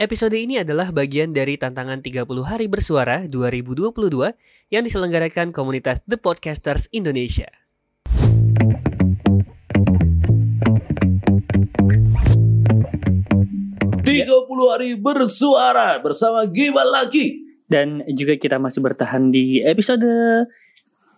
Episode ini adalah bagian dari tantangan 30 hari bersuara 2022 yang diselenggarakan komunitas The Podcasters Indonesia. Tiga puluh hari bersuara bersama Gibal lagi. Dan juga kita masih bertahan di episode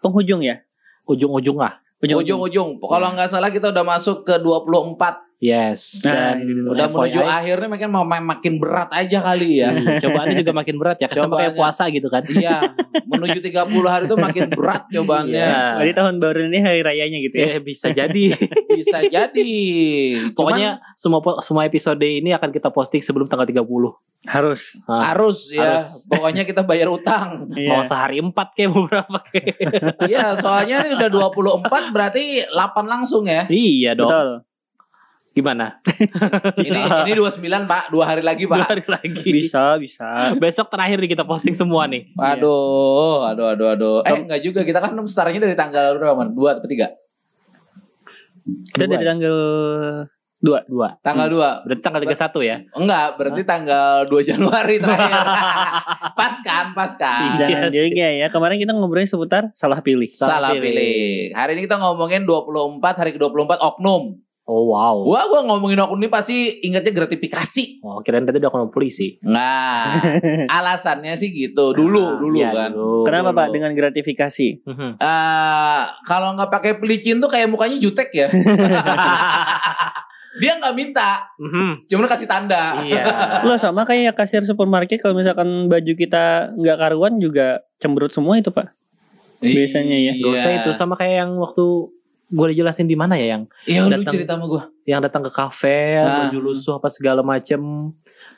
penghujung ya. ujung-ujung lah. Ujung-ujung. Kalau nggak salah kita udah masuk ke 24 Yes. Nah, Dan. Udah FYI, menuju akhirnya makin mau makin berat aja kali ya. hmm, cobaannya juga makin berat ya. Kesan Cobaannya. kayak puasa gitu kan. Iya, menuju 30 hari itu makin berat cobaannya. Iya. Jadi tahun baru ini hari rayanya gitu ya. Eh, bisa jadi. Bisa jadi. Pokoknya semua po- semua episode ini akan kita posting sebelum tanggal 30. Harus. Cuman Nah, harus ya. Harus. Pokoknya kita bayar utang. Mau Iya. sehari 4 kayak mau berapa kayak. Iya, soalnya ini udah 24 berarti 8 langsung ya. iya dong. Betul. Gimana? Ini ini 29, Pak. Dua hari lagi, Dua Pak. hari lagi. Bisa, bisa. Besok terakhir nih kita posting semua nih. Aduh, aduh, aduh, aduh. Eh, enggak juga. Kita kan startnya dari tanggal berapa, Man? 2 atau 3? Kita dari tanggal 2. Dua. Tanggal 2. Berarti tanggal 31 ya? Enggak, berarti tanggal 2 Januari terakhir. pas kan, pas kan. Iya juga ya, kemarin kita ngobrolin seputar salah pilih. Salah Salah pilih. pilih. Hari ini kita ngomongin 24, hari ke-24 oknum. Oh wow. Gua gua ngomongin oknum ini pasti ingatnya gratifikasi. Oh, kirain tadi udah kono polisi. Nah, alasannya sih gitu. Dulu, dulu Iya, kan. dulu. Kenapa dulu. Pak dengan gratifikasi? Eh, kalau nggak pakai pelicin tuh kayak mukanya jutek ya. Dia nggak minta, Mhm. cuma kasih tanda. Iya. Lo sama kayak kasir supermarket kalau misalkan baju kita nggak karuan juga cemberut semua itu Pak. Biasanya ya. Gak usah itu sama kayak yang waktu gue dijelasin di mana ya yang Iya, lu datang- cerita sama gua. yang datang ke kafe Ah. baju lusuh apa segala macem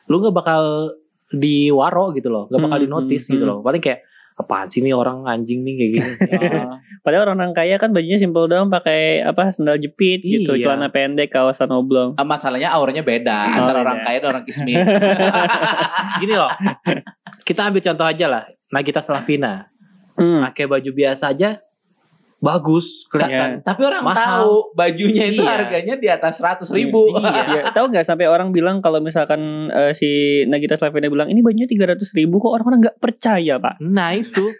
lu nggak bakal diwaro gitu loh nggak bakal Hmm, di notice hmm, gitu hmm. loh paling kayak apaan sih nih orang anjing nih kayak gini Oh. Padahal orang orang kaya kan bajunya simpel doang pakai apa sendal jepit gitu, Iya. celana pendek, kawasan oblong. Eh, masalahnya auranya beda Oh, antara beda. orang kaya dan orang kismin. gini loh kita ambil contoh aja lah Nagita Slavina Hmm. pakai baju biasa aja bagus kelihatan Tapi orang Mahal. tahu bajunya itu Iya. harganya di atas 100 ribu. Iya. Ya, tahu nggak sampai orang bilang kalau misalkan eh, si Nagita Slavina bilang ini bajunya 300 ribu kok orang-orang nggak percaya pak nah itu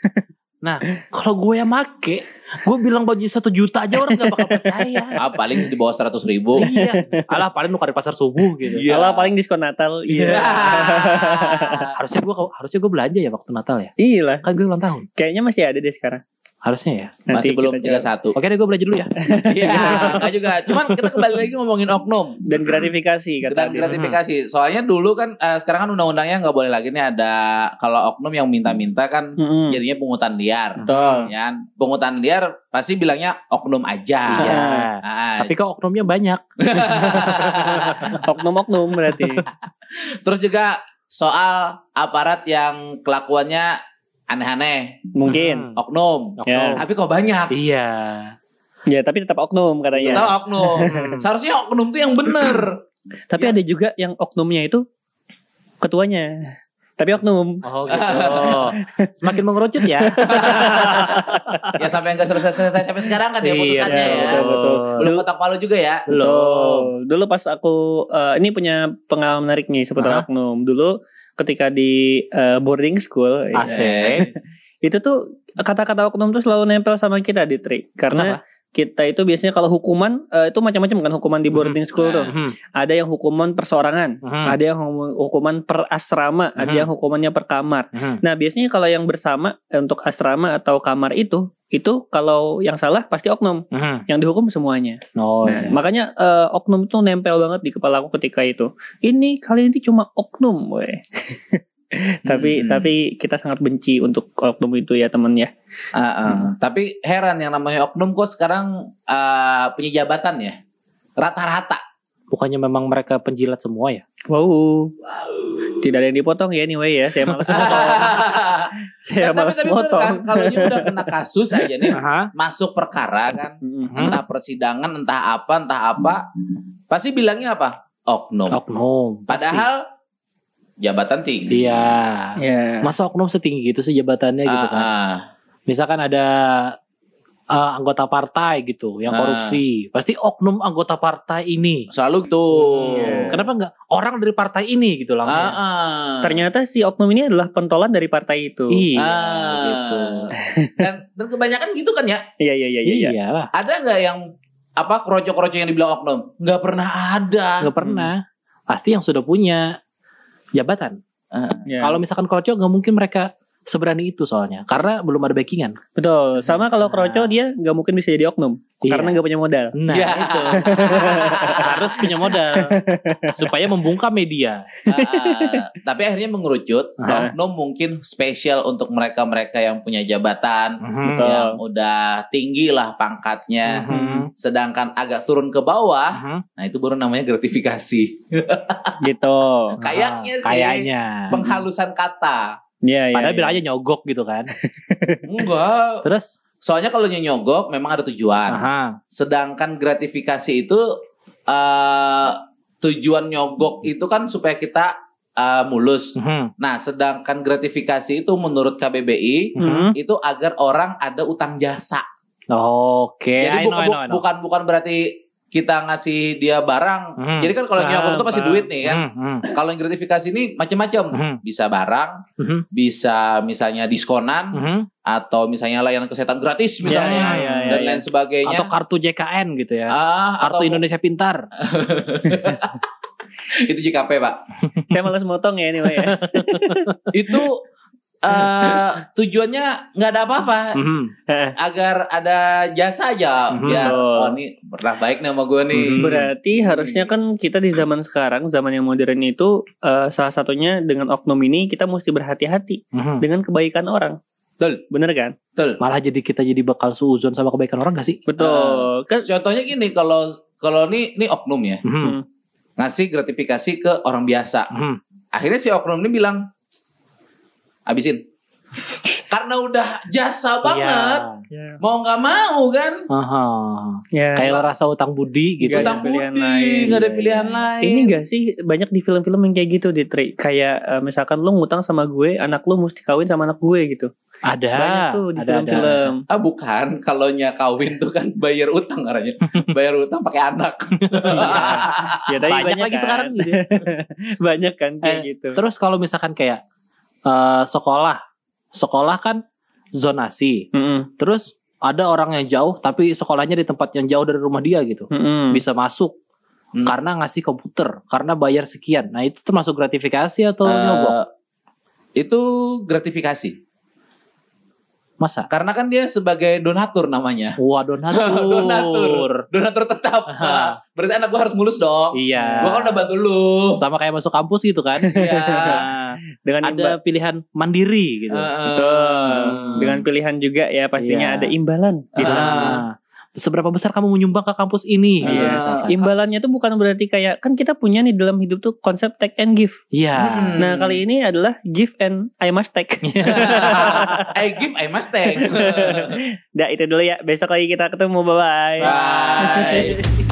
nah kalau gue yang make gue bilang baju satu juta aja orang nggak bakal percaya ah, paling di bawah 100 ribu. iya alah paling lu di pasar subuh gitu Iya. Kalau paling diskon Natal Iya. iya harusnya gue harusnya gue belanja ya waktu Natal ya iya lah kan gue ulang tahun kayaknya masih ada deh sekarang harusnya ya Masih Nanti belum kita coba. 31. Oke deh gue belajar dulu ya. Iya, enggak juga. Cuman kita kembali lagi ngomongin oknum. dan gratifikasi kata Dan Adit. gratifikasi. Soalnya dulu kan eh, sekarang kan undang-undangnya nggak boleh lagi nih ada kalau oknum yang minta-minta kan Mm-mm. jadinya pungutan liar. Betul. Ya, pungutan liar pasti bilangnya oknum aja. Iya. Ah, Tapi kok oknumnya banyak. oknum-oknum berarti Terus juga soal aparat yang kelakuannya aneh-aneh, mungkin oknum. Oknum. Ya. Tapi kok banyak? Iya. ya tapi tetap oknum katanya oknum. Seharusnya oknum tuh yang bener. tapi Ya. ada juga yang oknumnya itu ketuanya tapi oknum Oh gitu. Semakin mengerucut ya. ya sampai nggak selesai-selesai sampai sekarang kan ya Iya, putusannya ya. betul, betul. Belum kotak palu juga ya. Belum. Betul. Dulu pas aku eh, ini punya pengalaman menarik nih seputar Hah? oknum. Dulu ketika di eh, boarding school ya, Asik. itu tuh kata-kata oknum tuh selalu nempel sama kita di trik karena kita itu biasanya kalau hukuman eh, itu macam-macam kan hukuman di boarding school tuh. Mhm. Ada yang hukuman persorangan, Mhm. ada yang hukuman per asrama, ada Mhm. yang hukumannya per kamar. Mhm. Nah, biasanya kalau yang bersama eh, untuk asrama atau kamar itu itu kalau yang salah pasti oknum, Mhm. yang dihukum semuanya. Oh Nah, iya. makanya eh, oknum itu nempel banget di kepala aku ketika itu. Ini kali ini cuma oknum, weh. tapi Hmm. tapi kita sangat benci untuk oknum itu ya temen ya. Ah, ah. Tapi heran yang namanya oknum kok sekarang ah, punya jabatan ya. Rata-rata. Bukannya memang mereka penjilat semua ya? Wow. Tidak ada yang dipotong ya anyway ya. Saya malas motong. Saya malas motong. kan kalau ini udah kena kasus aja nih Aha. masuk perkara kan Mm-mm. entah persidangan entah apa entah apa pasti bilangnya apa oknum Oknum. pasti. padahal jabatan tinggi Iya. Ya. Masa oknum setinggi gitu sih jabatannya gitu kan? ah. Misalkan ada eh, anggota partai gitu yang Ah. korupsi. Pasti oknum anggota partai ini. Selalu tuh. Iya. Kenapa nggak orang dari partai ini gitu langsung? Ah, ah. Ternyata si oknum ini adalah pentolan dari partai itu. Iya, Ah. gitu. Dan, dan kebanyakan gitu kan ya. Iya iya iya iya. Iya lah, Ada nggak yang apa kroco-kroco yang dibilang oknum? Nggak pernah ada. nggak pernah. Pasti yang sudah punya jabatan. Iya. Kalau misalkan kroco nggak mungkin mereka seberani itu soalnya, karena belum ada backingan. Betul. Sama kalau kroco dia nggak mungkin bisa jadi oknum Iya. karena nggak punya modal. Nah, Iya. itu harus punya modal supaya membungkam media. Ah, ah. tapi akhirnya mengerucut. Ah. Oknum mungkin spesial untuk mereka-mereka yang punya jabatan. Betul. Yang udah tinggi lah pangkatnya. Mhm. Sedangkan agak turun ke bawah. Mhm. Nah itu baru namanya gratifikasi. Gitu. Kayaknya sih. Kayaknya. Penghalusan kata. Iya iya. Padahal iya. bilang aja nyogok gitu kan. Enggak. Terus, Soalnya kalau nyogok memang ada tujuan. aha, Sedangkan gratifikasi itu eh tujuan nyogok itu kan supaya kita eh, mulus. mhm. Nah, sedangkan gratifikasi itu menurut KBBI Hmm. itu agar orang ada utang jasa. Oke, Jadi I know, bukan, I know, I know. bukan bukan berarti kita ngasih dia barang. Mhm. Jadi kan kalau nyogok itu pasti Paham. duit nih kan. Mhm, mhm. Kalau yang gratifikasi ini macam-macam. Mhm. Bisa barang, Mhm. bisa misalnya diskonan Mhm. atau misalnya layanan kesehatan gratis misalnya Ya, ya, ya, dan ya. lain sebagainya. Atau kartu JKN gitu ya. ah, Kartu atau Indonesia Pintar. itu JKP, Pak. Saya malas motong ya anyway ya. itu eh tujuannya nggak ada apa-apa Mhm. agar ada jasa aja Mhm. biar Betul. oh ini pernah baik nih sama gue nih Mhm. Berarti harusnya kan kita di zaman sekarang, zaman yang modern itu eh, salah satunya dengan oknum ini kita mesti berhati-hati Mhm. dengan kebaikan orang. Betul. Bener kan? betul Malah jadi kita jadi bakal suuzon sama kebaikan orang gak sih? Betul. Kan contohnya gini kalau kalau ini ini oknum ya Mhm. ngasih gratifikasi ke orang biasa Mhm. akhirnya si oknum ini bilang habisin karena udah jasa banget Iya. mau nggak mau kan Aha. ya. Kayak rasa utang budi gitu. Nggak ada utang pilihan budi lain. nggak ada Iya, pilihan iya. lain Ini gak sih banyak di film-film yang kayak gitu di Tri. Kayak eh, misalkan lu ngutang sama gue, anak lu mesti kawin sama anak gue gitu. Ada. Banyak tuh di ada, ada. film-film. Ah bukan, kalau nya kawin tuh kan bayar utang katanya. bayar utang pakai anak. Ya, tapi Banyak lagi kan. sekarang gitu. banyak kan kayak Eh, gitu. Terus kalau misalkan kayak eh, sekolah, sekolah kan zonasi. Mm-mm. Terus ada orang yang jauh tapi sekolahnya di tempat yang jauh dari rumah dia gitu. Mm-mm. Bisa masuk Hmm. karena ngasih komputer, karena bayar sekian. Nah, itu termasuk gratifikasi atau Eh, nyogok? itu gratifikasi. Masa? Karena kan dia sebagai donatur namanya. Wah, donatur. Donatur. Donatur tetap. Berarti anak gua harus mulus dong. Iya. Gua kan udah bantu lu. Sama kayak masuk kampus gitu kan. Iya. Nah, Dengan ada pilihan mandiri gitu. Heeh. Betul. Dengan pilihan juga ya pastinya Iya. ada imbalan. Gitu. Ah, seberapa besar kamu menyumbang ke kampus ini? Iya. misalkan. Imbalannya tuh bukan berarti kayak kan kita punya nih dalam hidup tuh konsep take and give. Iya. Hmm. Nah kali ini adalah give and I must take. I give, I must take. Dah itu dulu ya. Besok lagi kita ketemu. Bye bye. Bye.